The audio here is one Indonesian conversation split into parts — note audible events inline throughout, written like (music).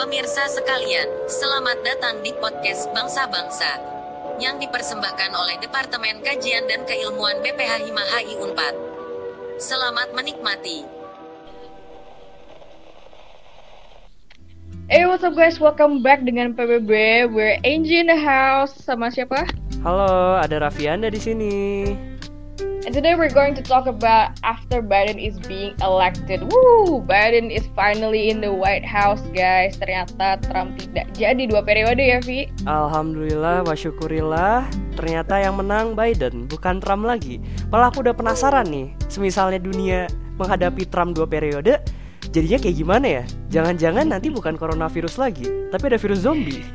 Pemirsa sekalian, selamat datang di podcast Bangsa-Bangsa yang dipersembahkan oleh Departemen Kajian dan Keilmuan BPH Himahi Unpad. Selamat menikmati. Hey what's up guys, welcome back dengan PBB. We're Angie in the house sama siapa? Halo, ada Raffianda di sini. And today we're going to talk about after Biden is being elected. Woo, Biden is finally in the White House, guys. Ternyata Trump tidak jadi dua periode ya, Vi. Alhamdulillah, wasyukurillah. Ternyata yang menang Biden, bukan Trump lagi. Malah aku udah penasaran nih, semisalnya dunia menghadapi Trump dua periode, jadinya kayak gimana ya? Jangan-jangan nanti bukan coronavirus lagi, tapi ada virus zombie.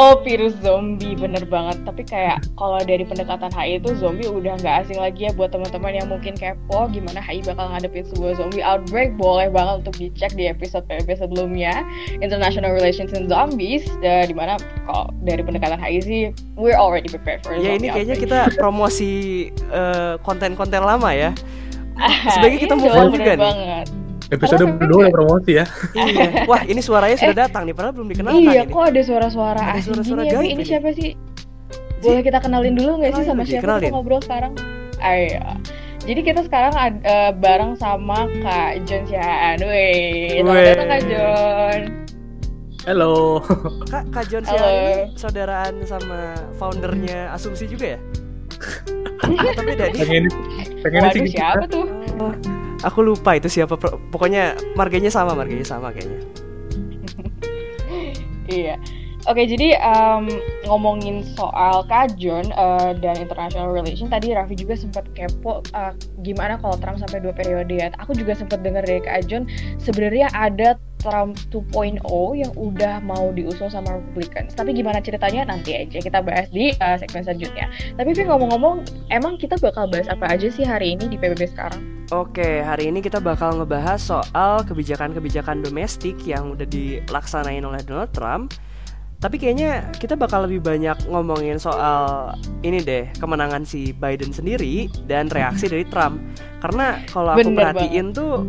Oh virus zombie bener banget. Tapi kayak kalau dari pendekatan HI itu zombie udah nggak asing lagi ya buat teman-teman yang mungkin kepo gimana HI bakal ngadepin sebuah zombie outbreak. Boleh banget untuk dicek di episode PBB sebelumnya. International Relations in Zombies uh, di mana kalau dari pendekatan HI sih we're already prepared for ya ini kayaknya outbreak. kita promosi uh, konten-konten lama ya. (laughs) Sebagai kita move on juga nih. banget Episode berdua udah promosi ya. iya. (laughs) Wah, ini suaranya sudah eh, datang nih, padahal belum dikenal Iya, ini. kok ada suara-suara asing suara-suara ya, ini siapa sih? Boleh kita kenalin dulu nggak sih sama siapa kita ngobrol sekarang? Ayo. Jadi kita sekarang uh, bareng sama Kak John Siaan. Wih, selamat datang Kak John. Halo. Kak, Kak John Siaan ini saudaraan sama foundernya Asumsi juga ya? (laughs) Atau beda nih? Pengen, pengen Waduh, siapa tuh? Aku lupa itu siapa pokoknya marganya sama marganya sama kayaknya (laughs) iya Oke, jadi um, ngomongin soal kajon uh, dan international relation, tadi Raffi juga sempat kepo uh, gimana kalau Trump sampai dua periode ya. Aku juga sempat dengar dari kajon sebenarnya ada Trump 2.0 yang udah mau diusul sama Republicans. Tapi gimana ceritanya nanti aja kita bahas di uh, segmen selanjutnya. Tapi Vi ngomong-ngomong, emang kita bakal bahas apa aja sih hari ini di PBB sekarang? Oke, hari ini kita bakal ngebahas soal kebijakan-kebijakan domestik yang udah dilaksanain oleh Donald Trump tapi kayaknya kita bakal lebih banyak ngomongin soal ini deh kemenangan si Biden sendiri dan reaksi dari Trump. Karena kalau aku Bener perhatiin banget. tuh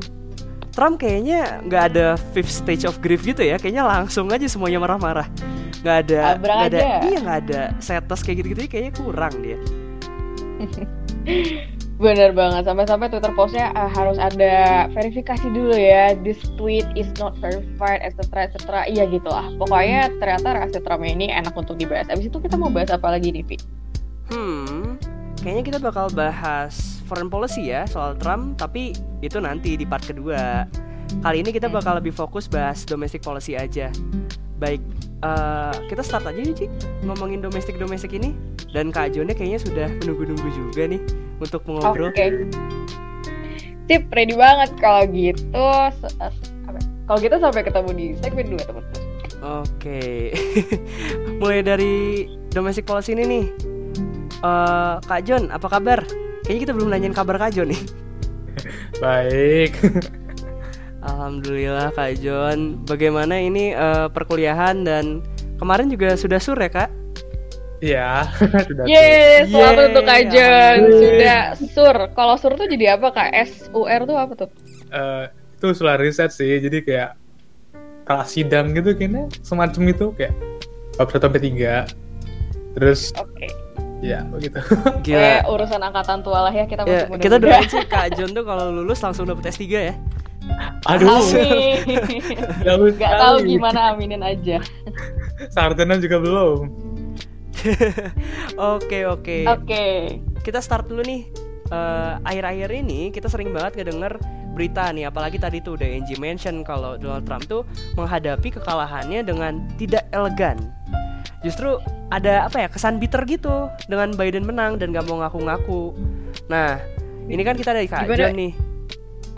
Trump kayaknya nggak ada fifth stage of grief gitu ya. Kayaknya langsung aja semuanya marah-marah. Nggak ada, nggak ada, iya nggak ada setos kayak gitu-gitu. Kayaknya kurang dia. (laughs) Bener banget, sampai-sampai Twitter postnya uh, harus ada verifikasi dulu ya. This tweet is not verified, etc. etc. Iya gitu lah. Pokoknya ternyata reaksi Trump ini enak untuk dibahas. Abis itu kita mau bahas apa lagi nih, Vi? Hmm, kayaknya kita bakal bahas foreign policy ya soal Trump, tapi itu nanti di part kedua. Kali ini kita hmm. bakal lebih fokus bahas domestic policy aja. Baik, uh, kita start aja nih, Ci, ngomongin domestik-domestik ini. Dan Kak Jonnya kayaknya sudah menunggu-nunggu juga nih untuk mengobrol. Oke. Okay. Sip, ready banget kalau gitu. Kalau gitu sampai ketemu di segmen 2, teman-teman. Oke. Okay. (laughs) Mulai dari domestic policy ini nih. Uh, Kak Jon, apa kabar? Kayaknya kita belum nanyain kabar Kak Jon nih. (laughs) Baik. (laughs) Alhamdulillah Kak Jon. Bagaimana ini uh, perkuliahan dan kemarin juga sudah sur ya Kak? Iya, (laughs) sudah. Yes, selamat untuk Kajon. Sudah sur. Kalau sur tuh jadi apa kak? S U R tuh apa tuh? Uh, itu setelah riset sih. Jadi kayak kelas sidang gitu kayaknya semacam itu kayak bab satu sampai tiga. Terus. Oke. Okay. Ya begitu. (laughs) Gila. Eh, urusan angkatan tua lah ya kita ya, muda Kita doain sih (laughs) Kak Jon tuh kalau lulus langsung dapet S3 ya. Aduh. Amin. Gak tahu gimana aminin aja. Sarjana juga belum. (laughs) Oke oke. Oke. Kita start dulu nih. Uh, akhir-akhir ini kita sering banget ngedenger berita nih apalagi tadi tuh udah Angie mention kalau Donald Trump tuh menghadapi kekalahannya dengan tidak elegan justru ada apa ya kesan bitter gitu dengan Biden menang dan gak mau ngaku-ngaku nah ini kan kita dari Kak John nih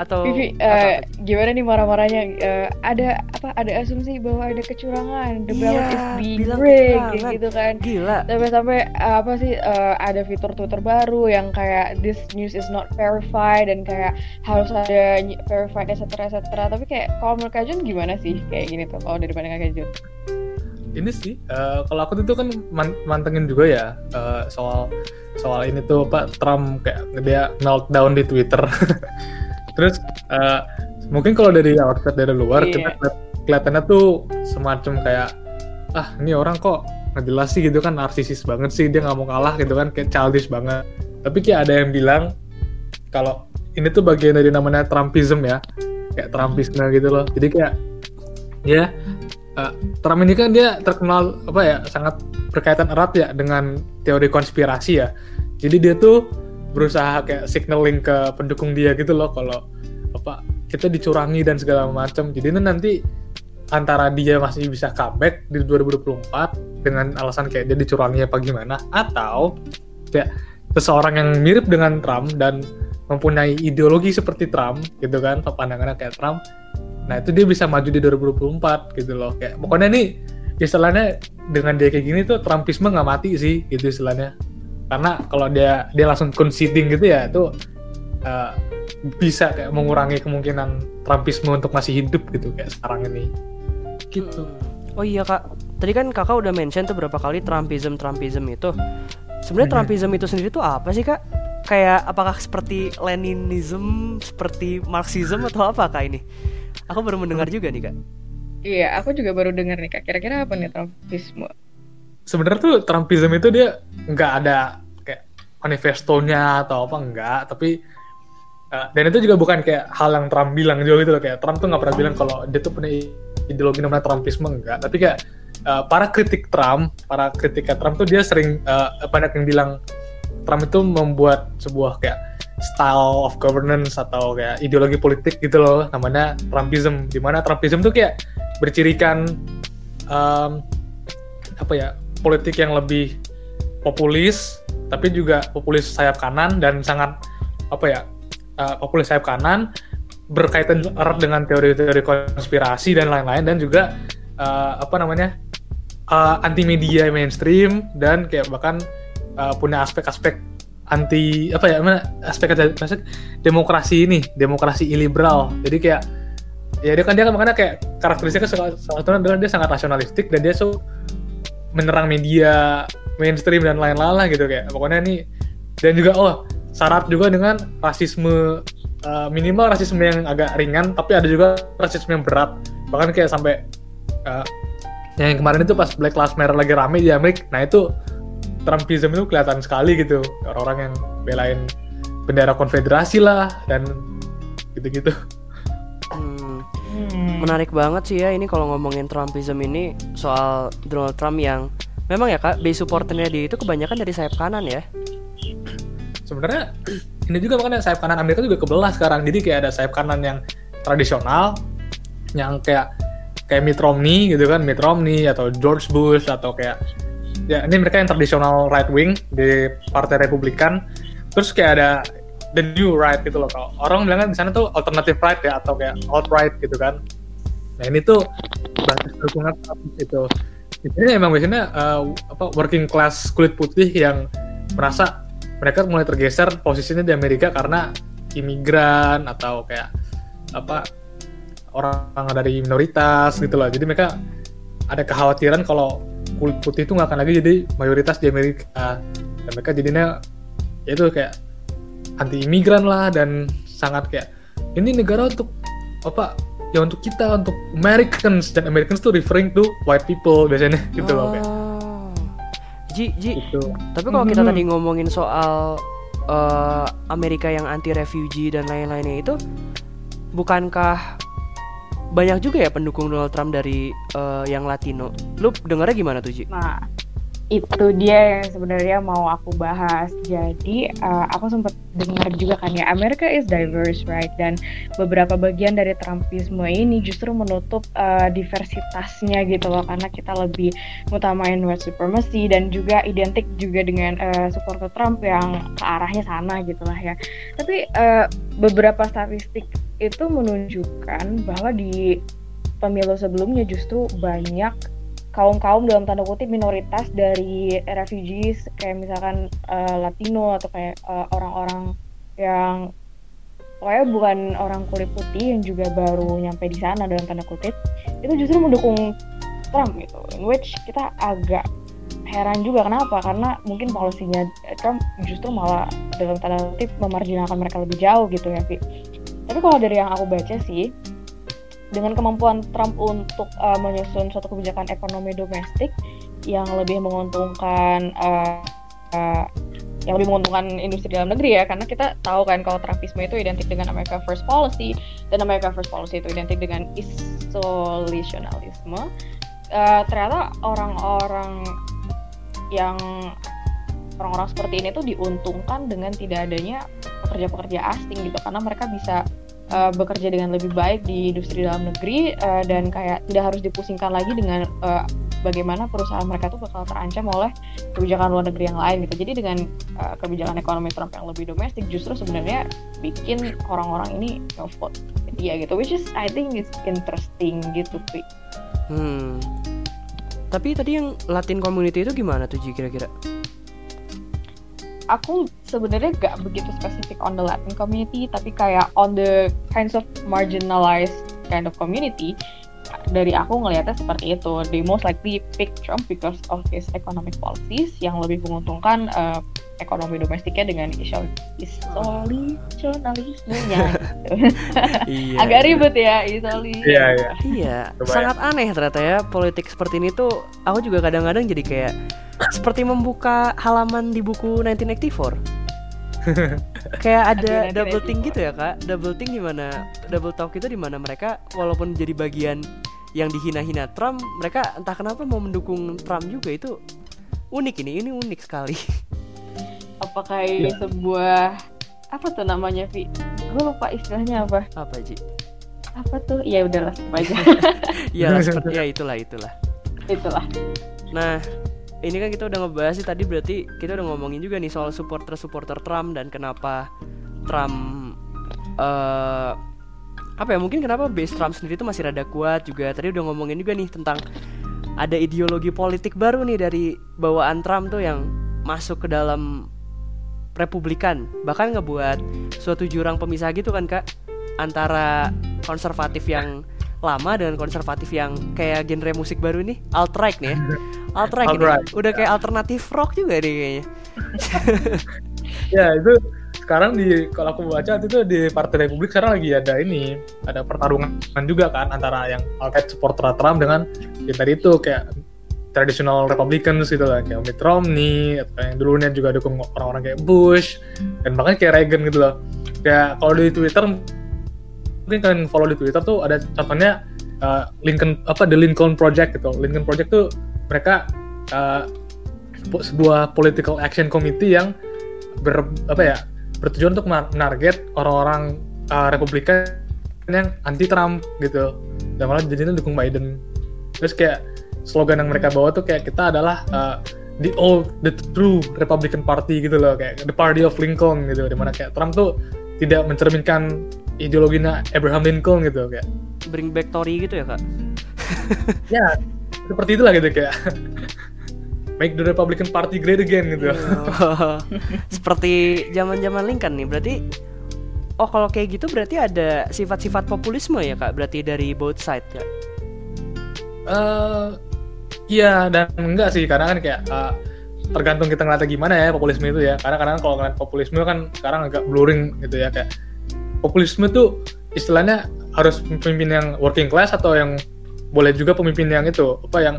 atau Vivi, uh, gimana nih marah-marahnya? Uh, ada apa ada asumsi bahwa ada kecurangan the ballot iya, is being rigged gitu kan. Gila. Sampai-sampai uh, apa sih uh, ada fitur Twitter baru yang kayak this news is not verified dan kayak harus ada verified etc etc tapi kayak kalau menurut Kajun gimana sih kayak gini tuh kalau dari pandangan Kajun ini sih uh, kalau aku tuh kan man mantengin juga ya uh, soal soal ini tuh Pak Trump kayak dia meltdown di Twitter (laughs) Terus uh, mungkin kalau dari outside dari luar yeah. kita lihat kelihatannya tuh semacam kayak ah ini orang kok nggak jelas sih gitu kan. Narsisis banget sih dia nggak mau kalah gitu kan. Kayak childish banget. Tapi kayak ada yang bilang kalau ini tuh bagian dari namanya Trumpism ya. Kayak Trumpisme gitu loh. Jadi kayak ya uh, Trump ini kan dia terkenal apa ya sangat berkaitan erat ya dengan teori konspirasi ya. Jadi dia tuh berusaha kayak signaling ke pendukung dia gitu loh kalau apa kita dicurangi dan segala macam. Jadi nanti antara dia masih bisa comeback di 2024 dengan alasan kayak dia dicurangi apa gimana atau kayak seseorang yang mirip dengan Trump dan mempunyai ideologi seperti Trump gitu kan pandangannya kayak Trump nah itu dia bisa maju di 2024 gitu loh. Kayak pokoknya nih istilahnya dengan dia kayak gini tuh Trumpisme nggak mati sih gitu istilahnya karena kalau dia dia langsung conceding gitu ya itu uh, bisa kayak mengurangi kemungkinan Trumpisme untuk masih hidup gitu kayak sekarang ini gitu hmm. oh iya kak tadi kan kakak udah mention tuh berapa kali Trumpism Trumpism itu sebenarnya hmm. Trumpism itu sendiri tuh apa sih kak kayak apakah seperti Leninism, seperti Marxism atau apa kak ini? Aku baru mendengar juga nih kak. Iya, aku juga baru dengar nih kak. Kira-kira apa nih Trumpisme? Sebenarnya tuh Trumpism itu dia nggak ada manifestonya atau apa enggak, tapi uh, dan itu juga bukan kayak hal yang Trump bilang juga gitu loh. Kayak Trump tuh nggak pernah bilang kalau dia tuh punya ideologi namanya Trumpisme enggak, tapi kayak uh, para kritik Trump, para kritik Trump tuh dia sering uh, banyak yang bilang Trump itu membuat sebuah kayak style of governance atau kayak ideologi politik gitu loh namanya Trumpism. Di mana Trumpism tuh kayak bercirikan um, apa ya politik yang lebih populis tapi juga populis sayap kanan dan sangat apa ya uh, populis sayap kanan berkaitan erat dengan teori-teori konspirasi dan lain-lain dan juga uh, apa namanya uh, anti media mainstream dan kayak bahkan uh, punya aspek-aspek anti apa ya mana aspek aspek demokrasi ini demokrasi iliberal jadi kayak ya dia kan dia kan makanya kayak karakteristiknya salah satunya adalah dia sangat rasionalistik dan dia so menyerang media mainstream dan lain-lain gitu kayak pokoknya ini. Dan juga oh syarat juga dengan rasisme uh, minimal rasisme yang agak ringan tapi ada juga rasisme yang berat. Bahkan kayak sampai uh, yang kemarin itu pas Black Lives Matter lagi rame di Amerika nah itu Trumpism itu kelihatan sekali gitu. Orang-orang yang belain bendera konfederasi lah dan gitu-gitu. Hmm, menarik banget sih ya ini kalau ngomongin Trumpism ini soal Donald Trump yang memang ya kak base supporternya dia itu kebanyakan dari sayap kanan ya. Sebenarnya ini juga makanya sayap kanan Amerika juga kebelah sekarang. Jadi kayak ada sayap kanan yang tradisional yang kayak kayak Mitt Romney gitu kan Mitt Romney atau George Bush atau kayak ya ini mereka yang tradisional right wing di Partai Republikan. Terus kayak ada the new right gitu loh kalau orang bilang kan di sana tuh alternative right ya atau kayak alt right gitu kan. Nah ini tuh basis dukungan itu sini emang biasanya uh, apa working class kulit putih yang merasa mereka mulai tergeser posisinya di Amerika karena imigran atau kayak apa orang dari minoritas gitu loh. Jadi mereka ada kekhawatiran kalau kulit putih itu nggak akan lagi jadi mayoritas di Amerika. Dan mereka jadinya ya itu kayak anti imigran lah dan sangat kayak ini negara untuk apa ya untuk kita untuk Americans dan Americans tuh referring to white people biasanya (laughs) gitu oh. loh kayak Ji, Ji. Gitu. Tapi kalau kita mm -hmm. tadi ngomongin soal uh, Amerika yang anti refugee dan lain-lainnya itu, bukankah banyak juga ya pendukung Donald Trump dari uh, yang Latino. Lu dengarnya gimana tuh, Ji? Nah, itu dia yang sebenarnya mau aku bahas. Jadi uh, aku sempat dengar juga kan ya Amerika is diverse right dan beberapa bagian dari Trumpisme ini justru menutup uh, diversitasnya gitu loh karena kita lebih mengutamain white supremacy dan juga identik juga dengan uh, supporter Trump yang ke arahnya sana gitu lah ya. Tapi uh, beberapa statistik itu menunjukkan bahwa di pemilu sebelumnya justru banyak kaum-kaum dalam tanda kutip minoritas dari refugees kayak misalkan uh, Latino atau kayak uh, orang-orang yang pokoknya bukan orang kulit putih yang juga baru nyampe di sana dalam tanda kutip itu justru mendukung Trump gitu. In which kita agak heran juga kenapa? Karena mungkin polisinya Trump justru malah dalam tanda kutip memarjinalkan mereka lebih jauh gitu ya Vi tapi kalau dari yang aku baca sih dengan kemampuan Trump untuk uh, menyusun suatu kebijakan ekonomi domestik yang lebih menguntungkan uh, uh, yang lebih menguntungkan industri dalam negeri ya. Karena kita tahu kan kalau Trumpisme itu identik dengan America First Policy dan America First Policy itu identik dengan isolationalisme. Uh, ternyata orang-orang yang orang-orang seperti ini tuh diuntungkan dengan tidak adanya pekerja-pekerja asing gitu karena mereka bisa uh, bekerja dengan lebih baik di industri dalam negeri uh, dan kayak tidak harus dipusingkan lagi dengan uh, bagaimana perusahaan mereka tuh bakal terancam oleh kebijakan luar negeri yang lain gitu. Jadi dengan uh, kebijakan ekonomi Trump yang lebih domestik justru sebenarnya bikin orang-orang ini vote dia gitu, which is I think is interesting gitu, Pi. Hmm. Tapi tadi yang Latin community itu gimana tuh Ji kira-kira? Aku sebenarnya gak begitu spesifik on the Latin community, tapi kayak on the kinds of marginalized kind of community, dari aku ngelihatnya seperti itu. They most likely pick Trump because of his economic policies yang lebih menguntungkan uh, ekonomi domestiknya dengan isolationalismenya gitu. (laughs) iya, Agak ribet ya isoli. Iya, iya. Iya, sangat aneh ternyata ya politik seperti ini tuh aku juga kadang-kadang jadi kayak seperti membuka halaman di buku 1984 (laughs) kayak ada double think gitu ya kak? Double think di mana double talk itu di mana mereka walaupun jadi bagian yang dihina-hina Trump mereka entah kenapa mau mendukung Trump juga. Itu unik ini ini unik sekali. (laughs) Apakah ini ya. sebuah apa tuh namanya Vi? Gue lupa istilahnya apa. Apa Ji? Apa tuh? Ya udahlah aja. (laughs) Ya ya itulah itulah. Itulah. Nah ini kan kita udah ngebahas sih tadi berarti kita udah ngomongin juga nih soal supporter-supporter Trump dan kenapa Trump uh, apa ya mungkin kenapa base Trump sendiri itu masih rada kuat juga. Tadi udah ngomongin juga nih tentang ada ideologi politik baru nih dari bawaan Trump tuh yang masuk ke dalam Republikan. Bahkan ngebuat suatu jurang pemisah gitu kan kak antara konservatif yang lama dengan konservatif yang kayak genre musik baru ini. Alt right nih ya. (laughs) Alt right ini udah kayak alternatif rock juga deh kayaknya. (laughs) Ya itu sekarang di kalau aku baca itu di Partai Republik sekarang lagi ada ini ada pertarungan juga kan antara yang alt right supporter Trump dengan yang tadi itu kayak traditional Republicans gitu lah kayak Mitt Romney atau yang dulunya juga dukung orang-orang kayak Bush dan bahkan kayak Reagan gitu loh. Kayak kalau di Twitter mungkin kalian follow di Twitter tuh ada contohnya uh, Lincoln apa The Lincoln Project gitu. Lincoln Project tuh mereka uh, sebuah political action committee yang ber apa ya bertujuan untuk menarget orang-orang uh, Republikan yang anti Trump gitu. Dan malah jadinya dukung Biden. Terus kayak slogan yang mereka bawa tuh kayak kita adalah uh, the old the true Republican Party gitu loh kayak the party of Lincoln gitu di mana kayak Trump tuh tidak mencerminkan ideologinya Abraham Lincoln gitu kayak. Bring back Tory gitu ya kak? (laughs) Ya seperti itulah gitu kayak. (laughs) Make the Republican Party great again gitu. Iya. (laughs) seperti zaman zaman Lincoln nih berarti oh kalau kayak gitu berarti ada sifat-sifat populisme ya kak? Berarti dari both side ya? Uh, iya dan enggak sih karena kan kayak uh, tergantung kita ngeliatnya gimana ya populisme itu ya. Karena kadang kalau ngeliat populisme kan sekarang agak blurring gitu ya kayak populisme tuh istilahnya harus pemimpin yang working class atau yang boleh juga pemimpin yang itu apa yang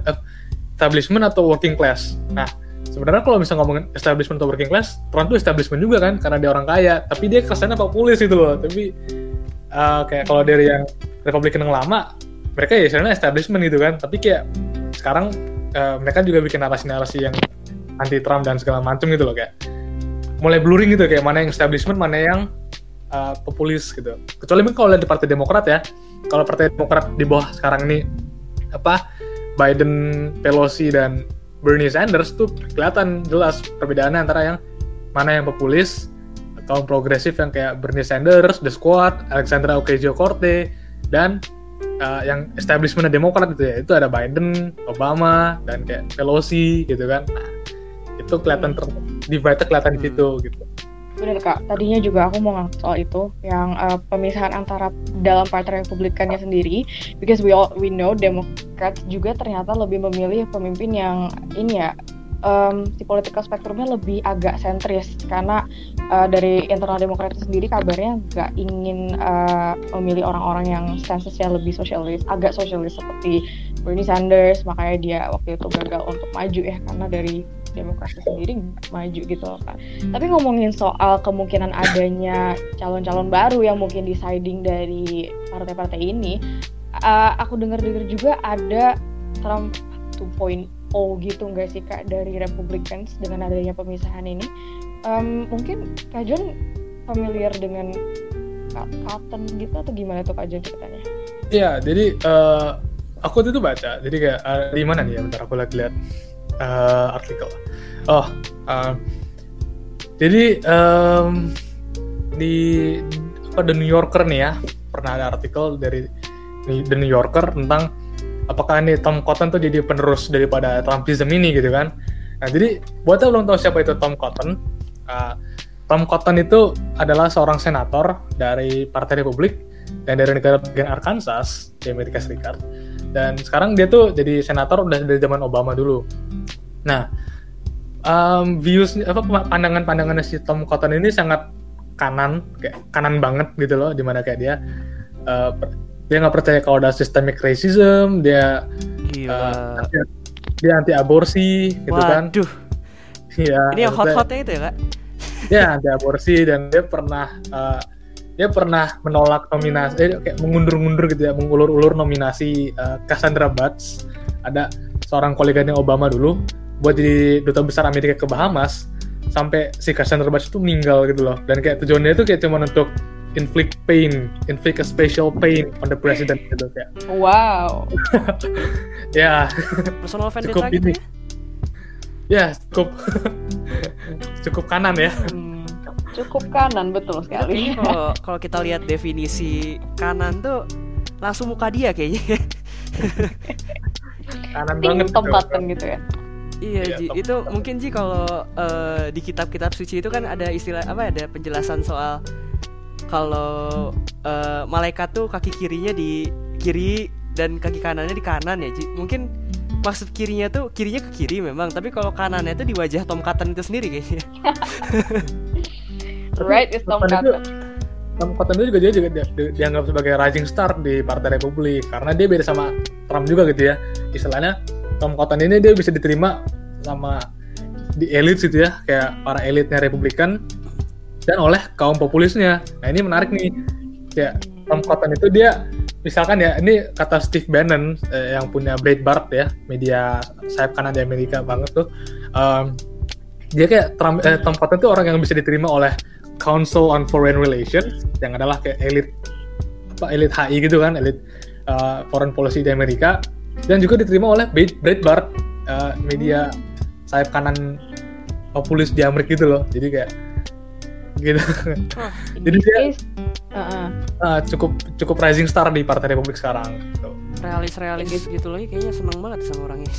establishment atau working class. Nah sebenarnya kalau bisa ngomongin establishment atau working class, Trump tuh establishment juga kan karena dia orang kaya. Tapi dia kesannya populis itu loh. Tapi uh, kayak kalau dari yang Republikan yang lama, mereka ya istilahnya establishment gitu kan. Tapi kayak sekarang uh, mereka juga bikin narasi-narasi yang anti Trump dan segala macam gitu loh kayak mulai blurring gitu kayak mana yang establishment mana yang uh, populis gitu. Kecuali mungkin kalau di Partai Demokrat ya, kalau Partai Demokrat di bawah sekarang ini apa Biden, Pelosi dan Bernie Sanders tuh kelihatan jelas perbedaannya antara yang mana yang populis atau progresif yang kayak Bernie Sanders, The Squad, Alexandra Ocasio-Cortez dan uh, yang establishment Demokrat gitu ya. Itu ada Biden, Obama dan kayak Pelosi gitu kan. Nah, itu kelihatan ter divide kelihatan di situ gitu. Benar kak, tadinya juga aku mau ngangkat soal itu yang uh, pemisahan antara dalam partai Republikannya sendiri, because we all we know Demokrat juga ternyata lebih memilih pemimpin yang ini ya um, si political spektrumnya lebih agak sentris. Karena uh, dari internal Demokrat sendiri kabarnya nggak ingin uh, memilih orang-orang yang stensesnya lebih sosialis, agak sosialis seperti Bernie Sanders, makanya dia waktu itu gagal untuk maju ya karena dari Demokrasi sendiri maju gitu loh kan. Tapi ngomongin soal kemungkinan adanya calon-calon baru yang mungkin deciding dari partai-partai ini, uh, aku dengar-dengar juga ada Trump 2.0 gitu nggak sih kak dari Republicans dengan adanya pemisahan ini? Um, mungkin Kak John familiar dengan Cotton gitu atau gimana tuh Kak John ceritanya? Iya, jadi uh, aku tuh baca, jadi kayak uh, di mana nih ya? Bentar aku lagi lihat uh, artikel. Oh, uh, jadi um, di apa The New Yorker nih ya pernah ada artikel dari The New Yorker tentang apakah ini Tom Cotton tuh jadi penerus daripada Trumpism ini gitu kan. Nah jadi buat yang belum tahu siapa itu Tom Cotton, uh, Tom Cotton itu adalah seorang senator dari Partai Republik dan dari negara bagian Arkansas di Amerika Serikat. Dan sekarang dia tuh jadi senator udah dari zaman Obama dulu. Nah, um, views apa pandangan-pandangannya si Tom Cotton ini sangat kanan, kayak kanan banget gitu loh, di mana kayak dia uh, dia nggak percaya kalau ada systemic racism, dia Uh, dia anti aborsi gitu kan. Waduh. Iya. Ini yang hot-hotnya itu ya kak? Ya anti aborsi dan dia pernah uh, dia pernah menolak nominasi, eh, kayak mengundur-undur gitu ya, mengulur-ulur nominasi uh, Cassandra Butts. Ada seorang koleganya Obama dulu buat jadi duta besar Amerika ke Bahamas sampai si Cassandra Butts itu meninggal gitu loh. Dan kayak tujuannya itu kayak cuma untuk inflict pain, inflict a special pain on the president gitu kayak. Wow. (laughs) ya. Personal cukup gitu ini. Ya, cukup (laughs) cukup kanan ya. Hmm cukup kanan betul sekali. Kalau kalau kita lihat definisi kanan tuh langsung muka dia kayaknya. (laughs) kanan banget tempatan gitu ya. Iya, ya, Ji. Itu mungkin Ji kalau uh, di kitab-kitab suci itu kan ada istilah apa ada penjelasan soal kalau uh, malaikat tuh kaki kirinya di kiri dan kaki kanannya di kanan ya, Ji. Mungkin maksud kirinya tuh kirinya ke kiri memang, tapi kalau kanannya tuh di wajah Tom Cotton itu sendiri kayaknya. (laughs) right is Tom Cotton. Tom Cotton itu juga dia juga di, dianggap sebagai rising star di Partai Republik karena dia beda sama Trump juga gitu ya. Istilahnya Tom Cotton ini dia bisa diterima sama di elit gitu ya, kayak para elitnya Republikan dan oleh kaum populisnya. Nah ini menarik nih, kayak Tom Cotton itu dia misalkan ya ini kata Steve Bannon eh, yang punya Breitbart ya media sayap kanan di Amerika banget tuh. Um, dia kayak Trump, eh, Tom Cotton itu orang yang bisa diterima oleh Council on Foreign Relations yang adalah kayak elit apa elit HI gitu kan elit uh, foreign policy di Amerika dan juga diterima oleh Breitbart uh, media sayap kanan populis di Amerika gitu loh jadi kayak gitu oh, (laughs) jadi dia uh -uh. Uh, cukup cukup rising star di Partai Republik sekarang gitu. realis realis gitu loh kayaknya seneng banget sama orangnya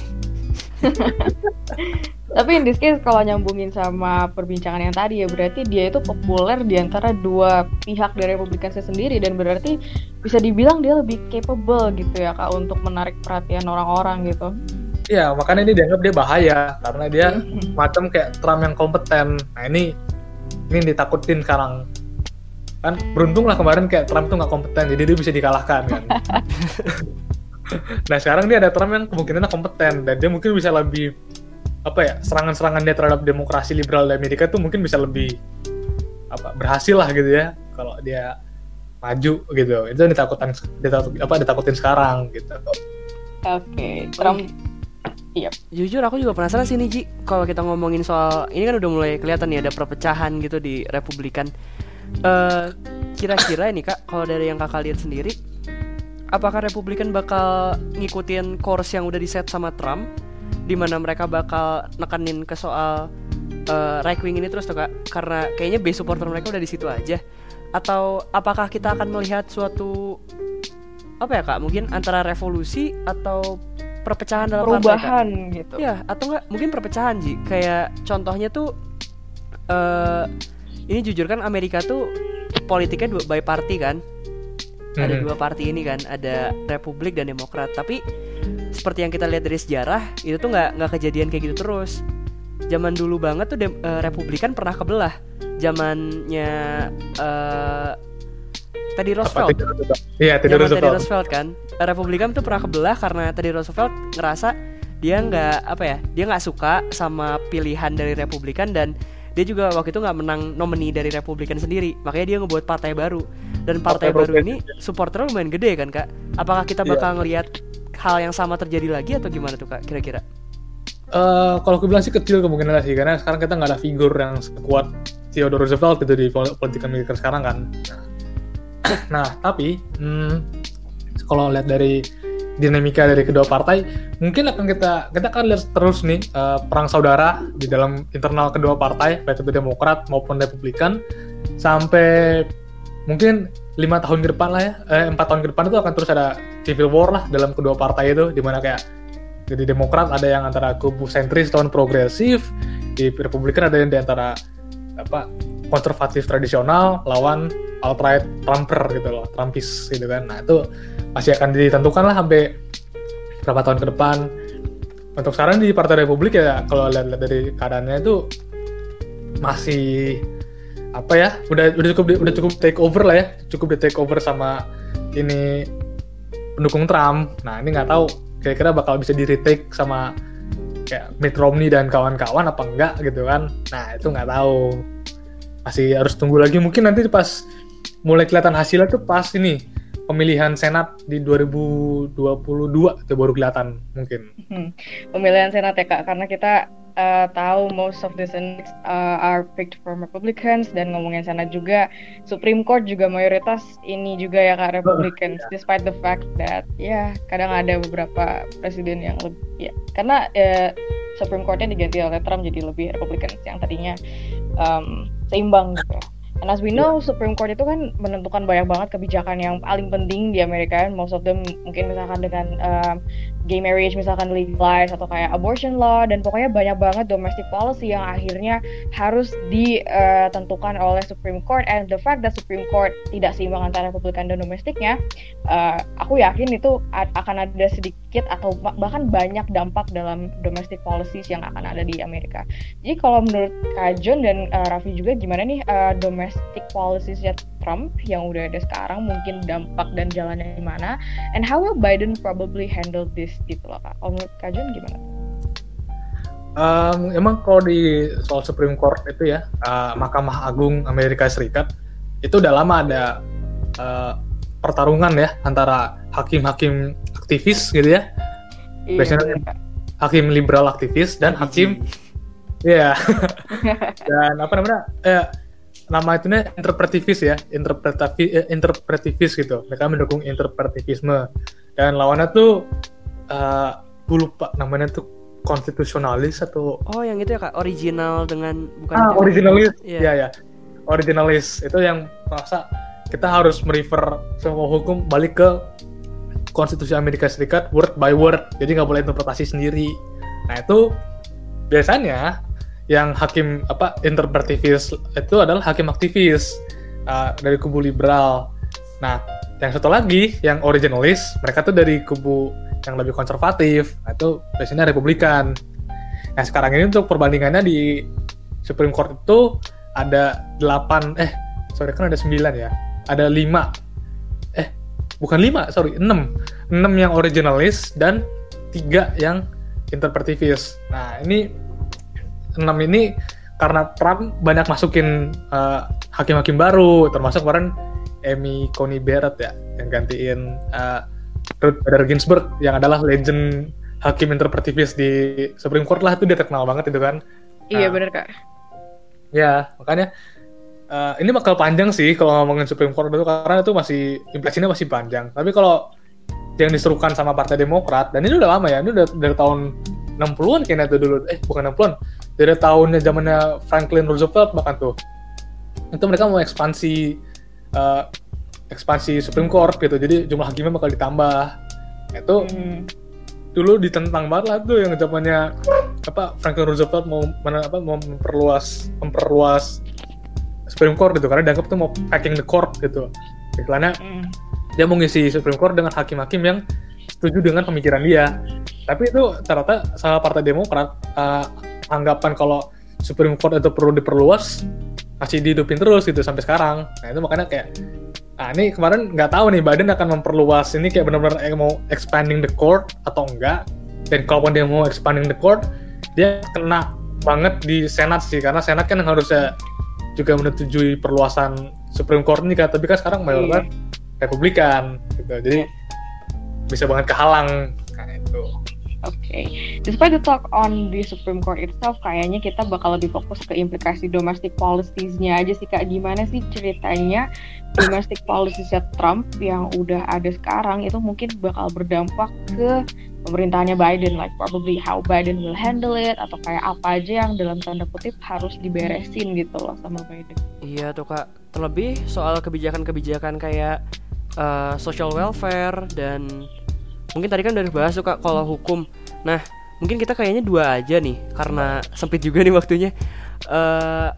Tapi in this case kalau nyambungin sama perbincangan yang tadi ya berarti dia itu populer di antara dua pihak dari Republikannya sendiri dan berarti bisa dibilang dia lebih capable gitu ya kak untuk menarik perhatian orang-orang gitu. Iya makanya ini dianggap dia bahaya karena dia (laughs) macam kayak Trump yang kompeten. Nah ini ini ditakutin sekarang kan beruntung lah kemarin kayak Trump tuh nggak kompeten jadi dia bisa dikalahkan kan. (laughs) nah sekarang dia ada Trump yang kemungkinan kompeten dan dia mungkin bisa lebih apa ya serangan-serangan dia terhadap demokrasi liberal di Amerika tuh mungkin bisa lebih apa berhasil lah gitu ya kalau dia maju gitu itu yang ditakutin ditakut, apa ditakutin sekarang gitu oke okay. Trump Iya. Jujur aku juga penasaran sih nih Ji Kalau kita ngomongin soal Ini kan udah mulai kelihatan nih ada perpecahan gitu di Republikan uh, Kira-kira ini kak Kalau dari yang kakak lihat sendiri apakah Republikan bakal ngikutin course yang udah di set sama Trump di mana mereka bakal nekenin ke soal uh, right wing ini terus tuh kak? Karena kayaknya base supporter mereka udah di situ aja. Atau apakah kita akan melihat suatu apa ya kak? Mungkin antara revolusi atau perpecahan dalam perubahan partai, gitu. Ya atau enggak mungkin perpecahan ji. Kayak contohnya tuh uh, ini jujur kan Amerika tuh politiknya dua by party kan ada dua partai ini kan ada Republik dan Demokrat tapi seperti yang kita lihat dari sejarah itu tuh nggak nggak kejadian kayak gitu terus zaman dulu banget tuh dem- eh, Republikan pernah kebelah. Zamannya eh Teddy Roosevelt. Iya, Teddy Zaman Teddy Roosevelt. Roosevelt kan. Republikan tuh pernah kebelah karena Teddy Roosevelt ngerasa dia nggak apa ya, dia nggak suka sama pilihan dari Republikan dan dia juga waktu itu nggak menang nomini dari Republikan sendiri, makanya dia ngebuat partai baru. Dan partai, Partai baru ini supporternya lumayan gede kan kak. Apakah kita Iya. bakal ngelihat hal yang sama terjadi lagi atau gimana tuh kak kira-kira? Eh, kalau aku bilang sih kecil kemungkinan sih karena sekarang kita nggak ada figur yang sekuat Theodore Roosevelt gitu di pol- politik Amerika sekarang kan. Nah, tapi hmm, kalau lihat dari dinamika dari kedua partai, mungkin akan kita kita akan lihat terus nih eh, perang saudara di dalam internal kedua partai, baik itu Demokrat maupun Republikan, sampai mungkin lima tahun ke depan lah ya, eh, empat tahun ke depan itu akan terus ada civil war lah dalam kedua partai itu, di mana kayak jadi Demokrat ada yang antara kubu sentris lawan progresif, di Republikan ada yang di antara apa konservatif tradisional lawan alt-right Trumper gitu loh, Trumpis gitu kan. Nah itu masih akan ditentukan lah sampai berapa tahun ke depan. Untuk sekarang di Partai Republik ya kalau lihat-lihat dari keadaannya itu masih apa ya udah udah cukup udah cukup take over lah ya. Cukup di take over sama ini pendukung Trump. Nah ini nggak tahu kira-kira bakal bisa di retake sama kayak Mitt Romney dan kawan-kawan apa enggak gitu kan. Nah itu nggak tahu. Masih harus tunggu lagi. Mungkin nanti pas mulai kelihatan hasilnya tuh pas ini pemilihan senat di 2022 itu baru kelihatan mungkin. Hmm, pemilihan senat ya kak karena kita uh, tahu most of the senates uh, are picked from Republicans dan ngomongin senat juga. Supreme Court juga mayoritas ini juga ya kak Republicans despite the fact that ya kadang ada beberapa presiden yang lebih ya karena uh, Supreme Courtnya diganti oleh Trump jadi lebih Republicans yang tadinya um, seimbang gitu. And as we know, Supreme Court itu kan menentukan banyak banget kebijakan yang paling penting di Amerika. Most of them mungkin misalkan dengan um, gay marriage misalkan legalize atau kayak abortion law. Dan pokoknya banyak banget domestic policy yang akhirnya harus ditentukan oleh Supreme Court. And the fact that Supreme Court tidak seimbang antara Republikan dan domestiknya uh, aku yakin itu akan ada sedikit atau ba- bahkan banyak dampak dalam domestic policies yang akan ada di Amerika. Jadi kalau menurut Kak John dan uh, Raffi juga gimana nih uh, domestic policies Trump yang udah ada sekarang mungkin dampak dan jalannya gimana and how will Biden probably handle this gitu loh kak. Kalau menurut Kak John gimana? Um, emang kalau di soal Supreme Court itu ya, uh, Mahkamah Agung Amerika Serikat itu udah lama ada uh, pertarungan ya antara hakim-hakim aktivis gitu ya, Iya, Biasanya- bener, Kak. hakim liberal aktivis dan hakim ya (laughs) dan apa namanya eh, nama itu interpretivis ya interpretatif eh, interpretivis gitu. Mereka mendukung interpretivisme. Dan lawannya tuh eh gue lupa namanya tuh konstitusionalis atau Oh yang itu ya kak? Original dengan bukan ah itu. originalis. Iya. ya ya originalis. Itu yang merasa kita harus merefer semua hukum balik ke konstitusi Amerika Serikat word by word. Jadi nggak boleh interpretasi sendiri. Nah itu biasanya yang hakim apa interpretivis itu adalah hakim aktivis uh, dari kubu liberal. Nah yang satu lagi yang originalis mereka tuh dari kubu yang lebih konservatif. Nah, itu biasanya republikan. Nah sekarang ini untuk perbandingannya di Supreme Court itu ada 8 eh sorry kan ada 9 ya? Ada 5 eh bukan 5 sorry 6 6 yang originalis dan 3 yang interpretivis nah ini 6 ini karena Trump banyak masukin eh, hakim-hakim baru termasuk kemarin Amy Coney Barrett ya yang gantiin eh, Ruth Bader Ginsburg yang adalah legend hakim interpretivis di Supreme Court lah itu dia terkenal banget itu kan Iya Nah. bener kak. Ya, makanya eh, ini bakal panjang sih kalau ngomongin Supreme Court itu karena itu masih implikasinya masih panjang. Tapi kalau yang diserukan sama Partai Demokrat dan ini udah lama ya, ini udah dari tahun 60-an kayaknya itu dulu. Eh, bukan 60-an. Dari tahunnya zamannya Franklin Roosevelt bahkan tuh. Itu mereka mau ekspansi eh, ekspansi Supreme Court gitu. Jadi jumlah hakimnya bakal ditambah. Itu Hmm. dulu ditentang banget lah tuh yang zamannya apa Franklin Roosevelt mau mana apa mau memperluas memperluas Supreme Court gitu karena dianggap tuh mau packing the court gitu. Iklannya Hmm. dia mau ngisi Supreme Court dengan hakim-hakim yang setuju dengan pemikiran dia. Tapi itu ternyata sama Partai Demokrat uh, anggapan kalau Supreme Court itu perlu diperluas masih dihidupin terus gitu sampai sekarang. Nah itu makanya kayak Nah ini kemarin nggak tahu nih Biden akan memperluas ini kayak benar-benar mau expanding the court atau enggak. Dan kalaupun dia mau expanding the court, dia kena banget di Senat sih karena Senat kan harusnya juga menyetujui perluasan Supreme Court ini kan tapi kan sekarang mayoritas Iya. Republikan gitu. Jadi bisa banget kehalang. Nah itu Oke, despite the talk on the Supreme Court itself, kayaknya kita bakal lebih fokus ke implikasi domestic policies-nya aja sih kak. Gimana sih ceritanya domestic policies Trump yang udah ada sekarang itu mungkin bakal berdampak ke pemerintahannya Biden, like probably how Biden will handle it atau kayak apa aja yang dalam tanda kutip harus diberesin gitu loh sama Biden. Iya tuh kak, terlebih soal kebijakan-kebijakan kayak uh, social welfare dan mungkin tadi kan udah dibahas tuh kalau hukum. Nah mungkin kita kayaknya dua aja nih karena sempit juga nih waktunya. Eh,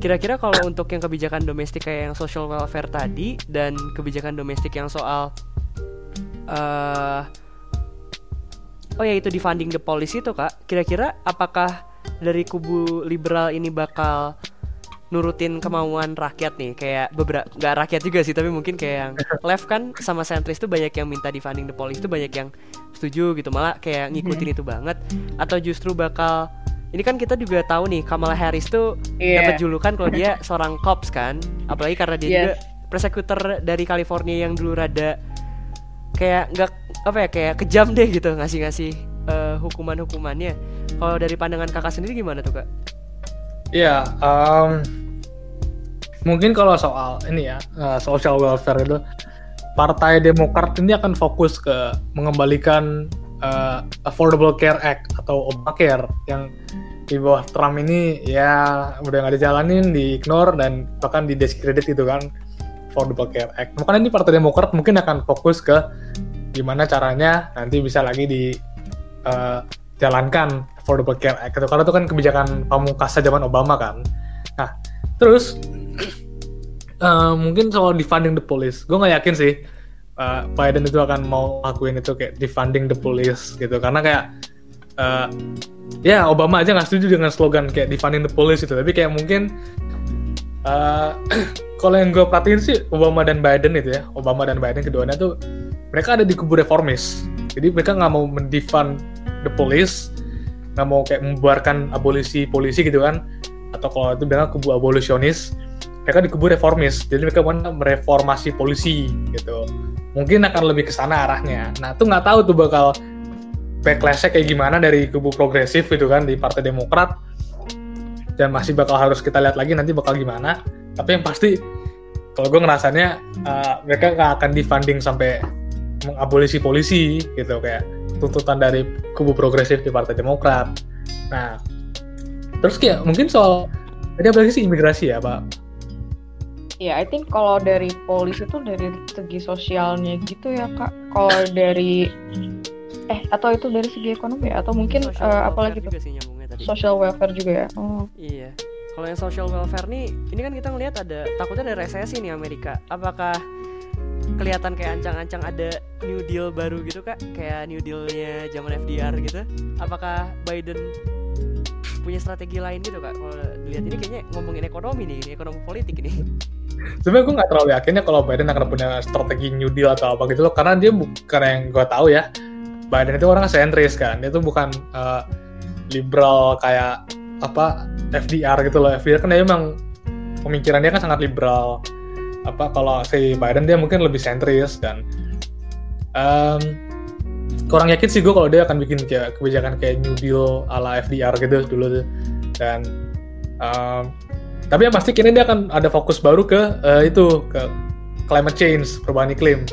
Kira-kira kalau untuk yang kebijakan domestik kayak yang social welfare tadi dan kebijakan domestik yang soal eh oh ya itu di funding the policy itu kak, kira-kira apakah dari kubu liberal ini bakal nurutin kemauan rakyat nih kayak beberapa nggak rakyat juga sih tapi mungkin kayak yang (laughs) left kan sama sentris tuh banyak yang minta di funding the police tuh banyak yang setuju gitu malah kayak ngikutin itu banget atau justru bakal ini kan kita juga tahu nih Kamala Harris tuh Iya. dapat julukan kalau dia (laughs) seorang cops kan apalagi karena dia Yes. juga persekutor dari California yang dulu rada kayak nggak apa ya kayak kejam deh gitu ngasih-ngasih eh, hukuman-hukumannya kalau dari pandangan kakak sendiri gimana tuh kak? Iya, em, mungkin kalau soal ini ya eh, social welfare itu, Partai Demokrat ini akan fokus ke mengembalikan eh, Affordable Care Act atau Obamacare yang di bawah Trump ini ya udah nggak dijalanin, di-ignore dan bahkan didiskredit gitu kan Affordable Care Act. Makanya ini Partai Demokrat mungkin akan fokus ke gimana caranya nanti bisa lagi di eh, jalankan Affordable Care Act. Itu karena itu kan kebijakan pamungkas zaman Obama kan. Nah, terus (clears throat) eh, mungkin soal defunding the police, gue nggak yakin sih eh, Biden itu akan mau lakuin itu kayak defunding the police gitu. Karena kayak eh, ya Obama aja nggak setuju dengan slogan kayak defunding the police itu, tapi kayak mungkin eh, (clears throat) kalau yang gue perhatiin sih Obama dan Biden itu ya, Obama dan Biden keduanya tuh mereka ada di kubu reformis. Jadi mereka nggak mau mendefund the police, nggak mau kayak membuarkan abolisi polisi gitu kan, atau kalau itu bilang kubu abolisionis, mereka di kubu reformis. Jadi mereka mau mereformasi polisi gitu. Mungkin akan lebih ke sana arahnya. Nah tuh nggak tahu tuh bakal backlashnya kayak gimana dari kubu progresif gitu kan di Partai Demokrat dan masih bakal harus kita lihat lagi nanti bakal gimana. Tapi yang pasti kalau gue ngerasanya uh, mereka nggak akan defunding sampai mengabolisi polisi gitu kayak tuntutan dari kubu progresif di Partai Demokrat. Nah, terus kayak mungkin soal tadi apa lagi sih imigrasi ya Pak? Ya, I think kalau dari polisi itu dari segi sosialnya gitu ya kak. Kalau dari eh atau itu dari segi ekonomi ya? atau mungkin Social welfare apalagi tuh sih tadi. social welfare juga ya. Oh. Iya. Kalau yang social welfare nih, ini kan kita ngelihat ada takutnya ada resesi nih Amerika. Apakah kelihatan kayak ancang-ancang ada New Deal baru gitu kak? Kayak New Dealnya zaman FDR gitu? Apakah Biden punya strategi lain gitu kak? Kalau dilihat ini kayaknya ngomongin ekonomi nih, ini ekonomi politik ini. Sebenarnya gue nggak terlalu yakin ya kalau Biden akan punya strategi New Deal atau apa gitu loh, karena dia bukan yang gue tahu ya. Biden itu orang sentris kan, dia tuh bukan uh, liberal kayak apa FDR gitu loh. FDR kan dia emang pemikiran dia kan sangat liberal. Apa kalau si Biden dia mungkin lebih sentris dan um, kurang yakin sih gue kalau dia akan bikin kayak kebijakan kayak New Deal ala FDR gitu dulu tuh. Dan um, tapi yang pasti kini dia akan ada fokus baru ke eh, itu ke climate change perubahan iklim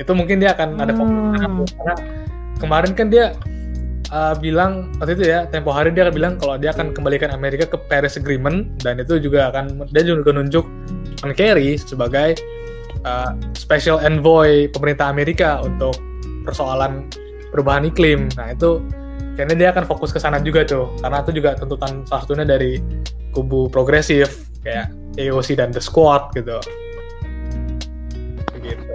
itu mungkin dia akan ada fokus karena kemarin kan dia eh, bilang waktu itu ya tempo hari dia akan bilang kalau dia akan kembalikan Amerika ke Paris Agreement dan itu juga akan dia juga nunjuk John Kerry sebagai eh, special envoy pemerintah Amerika untuk persoalan perubahan iklim nah itu kayaknya dia akan fokus ke sana juga tuh karena itu juga tuntutan salah satunya dari kubu progresif kayak AOC dan The Squad gitu. Begitu.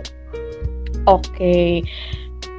Oke.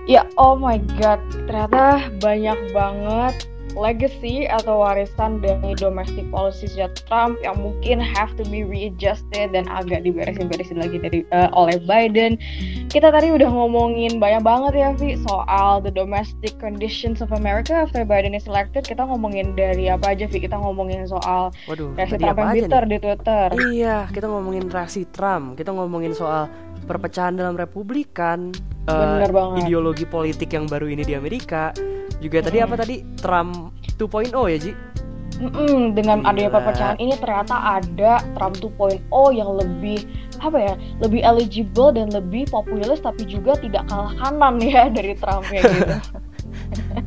Ya, oh my god, ternyata banyak banget legacy atau warisan dari domestic policies Trump yang mungkin have to be readjusted dan agak diberesin-beresin lagi dari uh, oleh Biden. Kita tadi udah ngomongin banyak banget ya Vi soal the domestic conditions of America after Biden is elected. Kita ngomongin dari apa aja Vi? Kita ngomongin soal Waduh, reaksi Trump yang bitter nih? di Twitter. Iya, kita ngomongin reaksi Trump, kita ngomongin soal perpecahan dalam Republikan, banget. ideologi politik yang baru ini di Amerika. Juga tadi Hmm. apa tadi Trump 2.0 ya Ji? Mm-mm, dengan adanya Gila. perpecahan ini ternyata ada Trump 2.0 yang lebih apa ya lebih eligible dan lebih populis tapi juga tidak kalah kanan ya (laughs) dari Trump ya gitu. (laughs)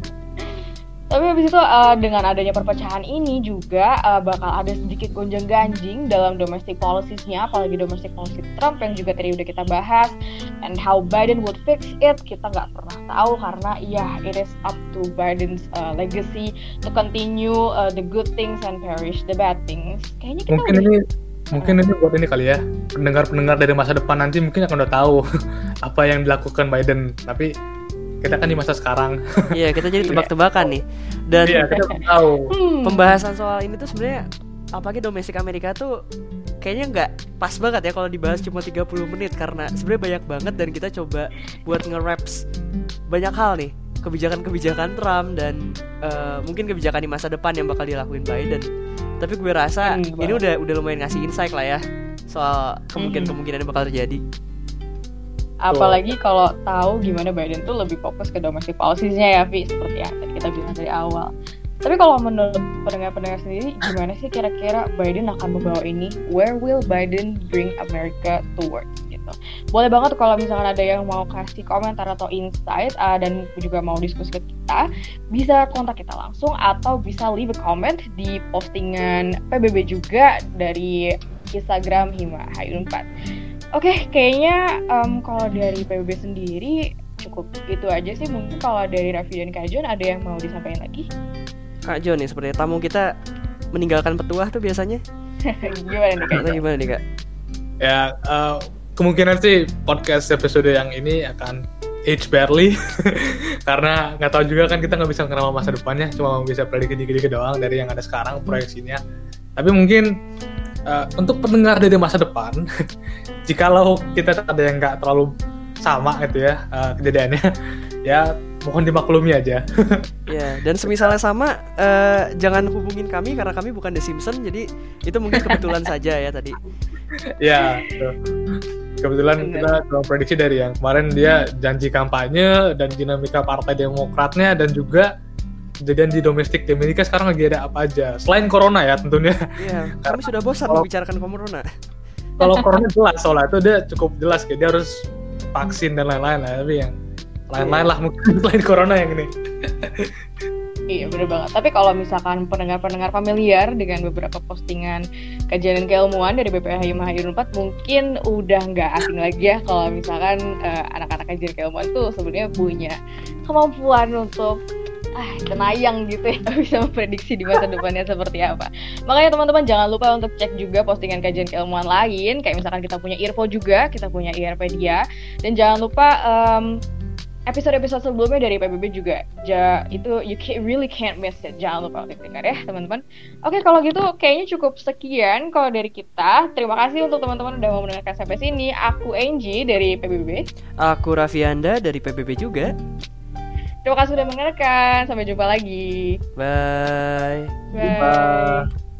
tapi habis itu uh, dengan adanya perpecahan ini juga uh, bakal ada sedikit gonjang ganjing dalam domestic policies-nya apalagi domestic policy Trump yang juga tadi udah kita bahas and how Biden would fix it kita nggak pernah tahu karena ya it is up to Biden's uh, legacy to continue uh, the good things and perish the bad things. Kayaknya kita mungkin udah- ini mungkin ini buat ini kali ya pendengar-pendengar dari masa depan nanti mungkin akan udah tahu (laughs) apa yang dilakukan Biden tapi kita kan di masa sekarang. (laughs) Iya, kita jadi tebak-tebakan nih. Dan iya kita tahu. Hmm, pembahasan soal ini tuh sebenarnya apalagi domestik Amerika tuh kayaknya nggak pas banget ya kalau dibahas cuma 30 menit. Karena sebenarnya banyak banget dan kita coba buat nge-raps banyak hal nih. Kebijakan-kebijakan Trump dan eh, mungkin kebijakan di masa depan yang bakal dilakuin Biden. Tapi gue rasa Hmm, ini udah udah lumayan ngasih insight lah ya soal kemungkinan-kemungkinan yang bakal terjadi. Apalagi kalau tahu gimana Biden tuh lebih fokus ke domestic policies-nya ya, Vi, seperti yang kita bilang dari awal. Tapi kalau menurut pendengar-pendengar sendiri, gimana sih kira-kira Biden akan membawa ini? Where will Biden bring America towards? Gitu. Boleh banget kalau misalkan ada yang mau kasih komentar atau insight uh, dan juga mau diskusi ke kita, bisa kontak kita langsung atau bisa leave a comment di postingan PBB juga dari Instagram Hima Hayun 4. Oke, kayaknya em, kalau dari PBB sendiri cukup itu aja sih. Mungkin kalau dari Raffi dan Kak Jon ada yang mau disampaikan lagi? Kak Jo nih seperti tamu kita meninggalkan petuah tuh biasanya. (laughs) Gimana nih Kak Atau gimana nih Kak? ya eh, kemungkinan sih podcast episode yang ini akan age barely (laughs) karena nggak tahu juga kan kita nggak bisa ngeramal masa depannya cuma bisa prediksi dikit-dikit doang dari yang ada sekarang proyeksinya tapi mungkin eh, untuk pendengar dari masa depan (laughs) jikalau kita ada yang nggak terlalu sama gitu ya eh, kejadiannya (laughs) ya mohon dimaklumi aja (laughs) Ya, dan semisalnya sama, eh, jangan hubungin kami karena kami bukan The Simpsons, jadi itu mungkin kebetulan saja ya tadi. ya gitu. kebetulan Bener. kita cuma prediksi dari yang kemarin dia janji kampanye dan dinamika partai demokratnya dan juga kejadian di domestik di Amerika sekarang lagi ada apa aja selain corona ya tentunya Iya, (laughs) kami sudah bosan Kalau- membicarakan corona. kalau (laughs) corona jelas soalnya itu dia cukup jelas kayak dia harus vaksin dan lain-lain lah tapi yang lain-lain lah mungkin (laughs) selain corona yang ini Iya bener banget. Tapi kalau misalkan pendengar-pendengar familiar dengan beberapa postingan kajian dan keilmuan dari BPH Hayun 4 mungkin udah nggak asing lagi ya kalau misalkan eh, anak-anak kajian keilmuan tuh sebenarnya punya kemampuan untuk ah kenayang gitu ya. (laughs) Bisa memprediksi di masa depannya seperti apa. Makanya teman-teman jangan lupa untuk cek juga postingan kajian keilmuan lain. Kayak misalkan kita punya Irfo juga, kita punya IRpedia dan jangan lupa em, episode-episode sebelumnya dari PBB juga. Ja, itu you can, really can't miss it. Jangan lupa untuk dengar ya teman-teman. Oke kalau gitu kayaknya cukup sekian kalau dari kita. Terima kasih untuk teman-teman udah mau mendengarkan sampai sini. Aku Angie dari PBB Aku Raffi Anda dari PBB juga. Terima kasih sudah mendengarkan sampai jumpa lagi Bye. bye.